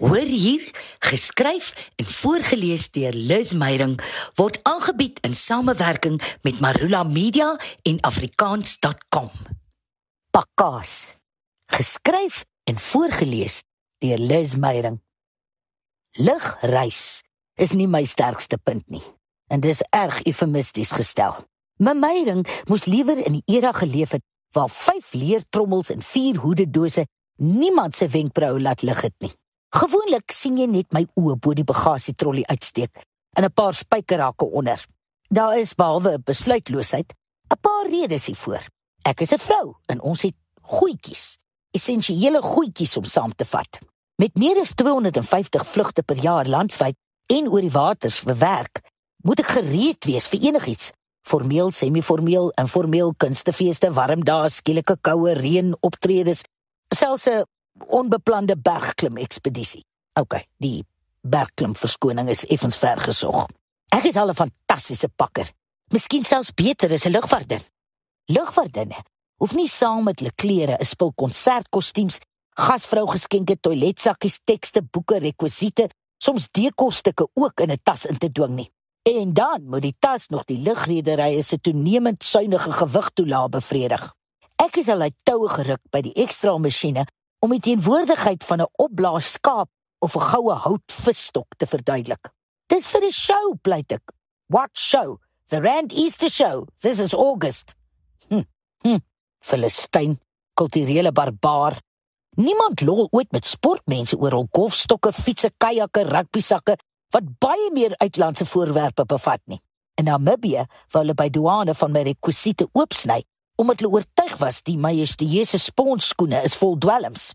Hoor hier, geskryf en voorgeles deur Liz Meyerink word aangebied in samewerking met Marula Media en afrikaans.com. Pakkaas. Geskryf en voorgeles deur Liz Meyerink. Ligreis is nie my sterkste punt nie en dis erg eufemisties gestel. My Meyerink moes liewer in die era geleef het waar vyf leertrommels en vier hoededose niemand se wenkbroue laat lig het nie. Gewoonlik sien jy net my oë bo die bagasietrollie uitsteek en 'n paar spykerhakke onder. Daar is behalwe besluitloosheid 'n paar redes hiervoor. Ek is 'n vrou en ons het goedjies, essensiële goedjies om saam te vat. Met meer as 250 vlugte per jaar landwyd en oor die waters bewerk, moet ek gereed wees vir enigiets. Formeel, semi-formeel, informeel, kunstefeeste, warm dae, skielike koue, reën, optredes, selfs 'n onbeplande bergklim ekspedisie. OK, die bergklim verskoning is effens ver gesog. Ek is al 'n fantastiese pakker. Miskien selfs beter as 'n lugvaardin. Lugvaardinne hoef nie saam met hulle klere 'n spul konsertkostuums, gasvrou geskenke toiletsakkies, tekste, boeke, rekwisiete, soms dekorstukke ook in 'n tas in te dwing nie. En dan moet die tas nog die lugredery se toenemend suiwige gewig toelaat bevredig. Ek is al uit toue geruk by die ekstra masjiene om die teenwoordigheid van 'n opblaas skaap of 'n goue houtvisstok te verduidelik. Dis vir 'n show, pleit ek. What show? The Rand Easter show. This is August. Hm. Hm. Filistyn, kulturele barbaar. Niemand lol ooit met sportmense oor hul golfstokke, fietsse, kajakke, rugbysakke wat baie meer uitlandse voorwerpe bevat nie. In Namibië wou hulle by douane van my rekwisiete oopsny omdat hulle oortuig was die majestueuse sponsskoene is vol dwelms.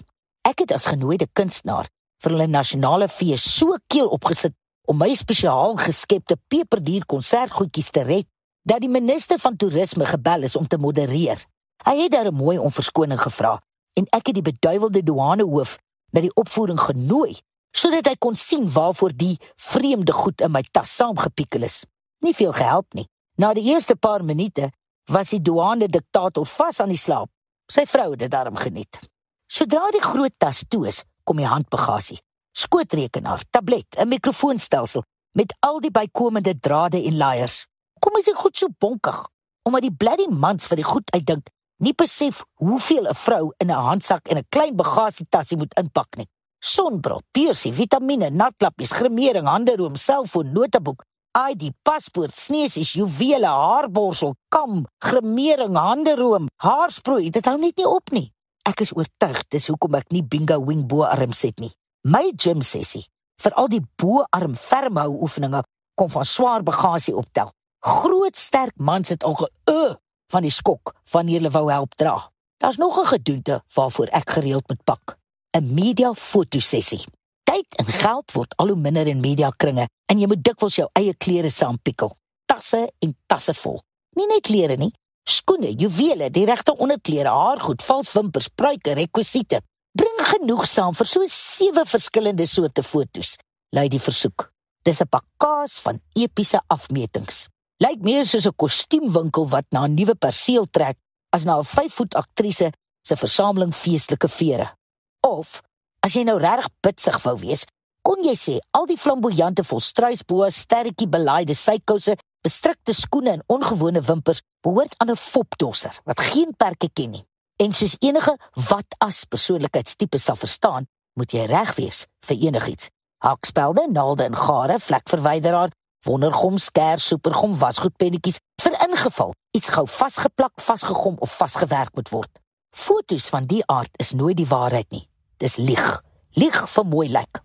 Ek het as genooide kunstenaar vir hulle nasionale fees so keel opgesit om my spesiaal geskepte peperdier konsertgoedjies te red dat die minister van toerisme gebel is om te modereer. Hy het daar 'n mooi om verskoning gevra en ek het die beduiwelde douanehoof na die opvoering genooi sodat hy kon sien waarvoor die vreemde goed in my tas saamgepikkel is. Nie veel gehelp nie. Na die eerste paar minute was die douane diktator vas aan die slaap. Sy vrou het dit darm geniet. Sodra die groot tas toe is, kom die handbagasie, skootrekenaar, tablet, 'n mikrofoonstelsel met al die bykomende drade en laaiers. Kom is dit goed so bonkig omdat die bloody mans vir die goed uitdink nie besef hoeveel 'n vrou in 'n handsak en 'n klein bagasietasie moet inpak nie. Sonbril, piersie, vitamiene, natlappies, gremering, handeroom, selfoon, noteboek, ID, paspoort, sneesies, juwele, haarborsel, kam, gremering, handeroom, haarsproei, dit hou net nie op nie. Ek is oortuig dis hoekom ek nie bingo wing boarms het nie. My gym sessie vir al die boarm fermhou oefeninge kom van swaar bagasie optel. Groot sterk mans het al ge uh, van die skok wanneer hulle wou help dra. Daar's nog 'n gedoente waarvoor ek gereeld moet pak. 'n Media fotosessie. Tyd en geld word al hoe minder in media kringe en jy moet dikwels jou eie klere saampikkel. Tasse en tasse vol. Nie net klere nie, skoene, juwele, die regte onderklere, haargoed, vals wimpers, pruike, rekwisiete. Bring genoeg saam vir so sewe verskillende soorte fotos. Lui die versoek. Dis 'n pakkaas van epiese afmetings. Lyk meer soos 'n kostuumwinkel wat na 'n nuwe perseel trek as na 'n 5 voet aktrise se versameling feestelike vere. Of As jy nou regtig bitsig wou wees, kon jy sê al die flamboyante volstruisboë, sterretjie belaaide sykouse, bestrikte skoene en ongewone wimpers behoort aan 'n fopdosser wat geen perke ken nie. En soos enige wat as persoonlikheidstipe sal verstaan, moet jy reg wees vir enigiets. Hakspelde, naalde en gare, vlekverwyderaar, wondergom, skêr, supergom, wasgoedpennetjies vir ingeval iets gou vasgeplak, vasgegom of vasgewerk moet word. Fotos van die aard is nooit die waarheid nie. Dis lieg. Lieg vir mooi lyk.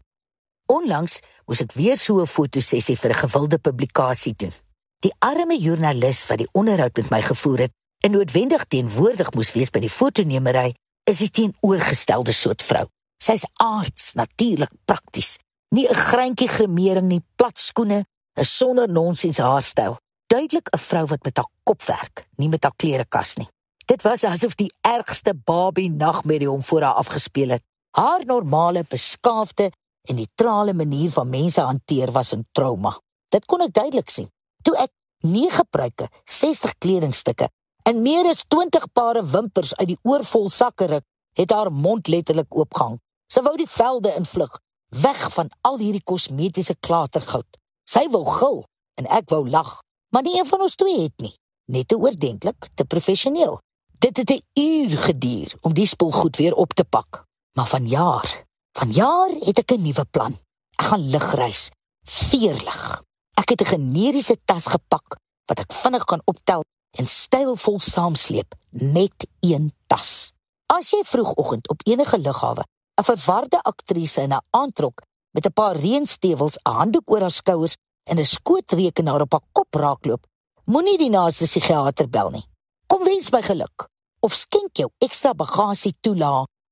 Onlangs moes ek weer so 'n fotosessie vir 'n gewilde publikasie doen. Die arme joernalis wat die onderhoud met my gevoer het, en noodwendig teenwoordig moes wees by die fotonemery, is die teenoorgestelde soort vrou. Sy's aards, natuurlik prakties. Nie 'n greintjie gremering nie, plat skoene, 'n sonder nonsens haarstyl. Duidelik 'n vrou wat met haar kop werk, nie met haar klerekas nie. Dit was asof die ergste babie nagmerrie hom voor haar afgespeel het. Haar normale, beskaafde en neutrale manier van mense hanteer was 'n trauma. Dit kon ek duidelik sien. Toe ek 9 pruike, 60 kledingstukke en meer as 20 pare wimpers uit die oorvol sakke ruk, het haar mond letterlik oopgang. Sy wou die velde invlug, weg van al hierdie kosmetiese klatergoud. Sy wou gil en ek wou lag, maar nie een van ons twee het nie. Net te oordentlik, te professioneel. Dit het 'n uur geduur om die spul goed weer op te pak. Maar vanjaar, vanjaar het ek 'n nuwe plan. Ek gaan ligreis, veerlig. Ek het 'n generiese tas gepak wat ek vinnig kan optel en stylvol saamsleep met een tas. As jy vroegoggend op enige lughawe 'n verwarde aktrise in 'n aantrok met 'n paar reënstewels, 'n handdoek oor haar skouers en 'n skootrekenaar op haar kop raakloop, moenie die naaste psigiater bel nie. Kom wens my geluk of skenk jou ekstra bagasie toelaag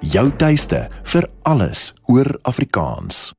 Jou tuiste vir alles oor Afrikaans.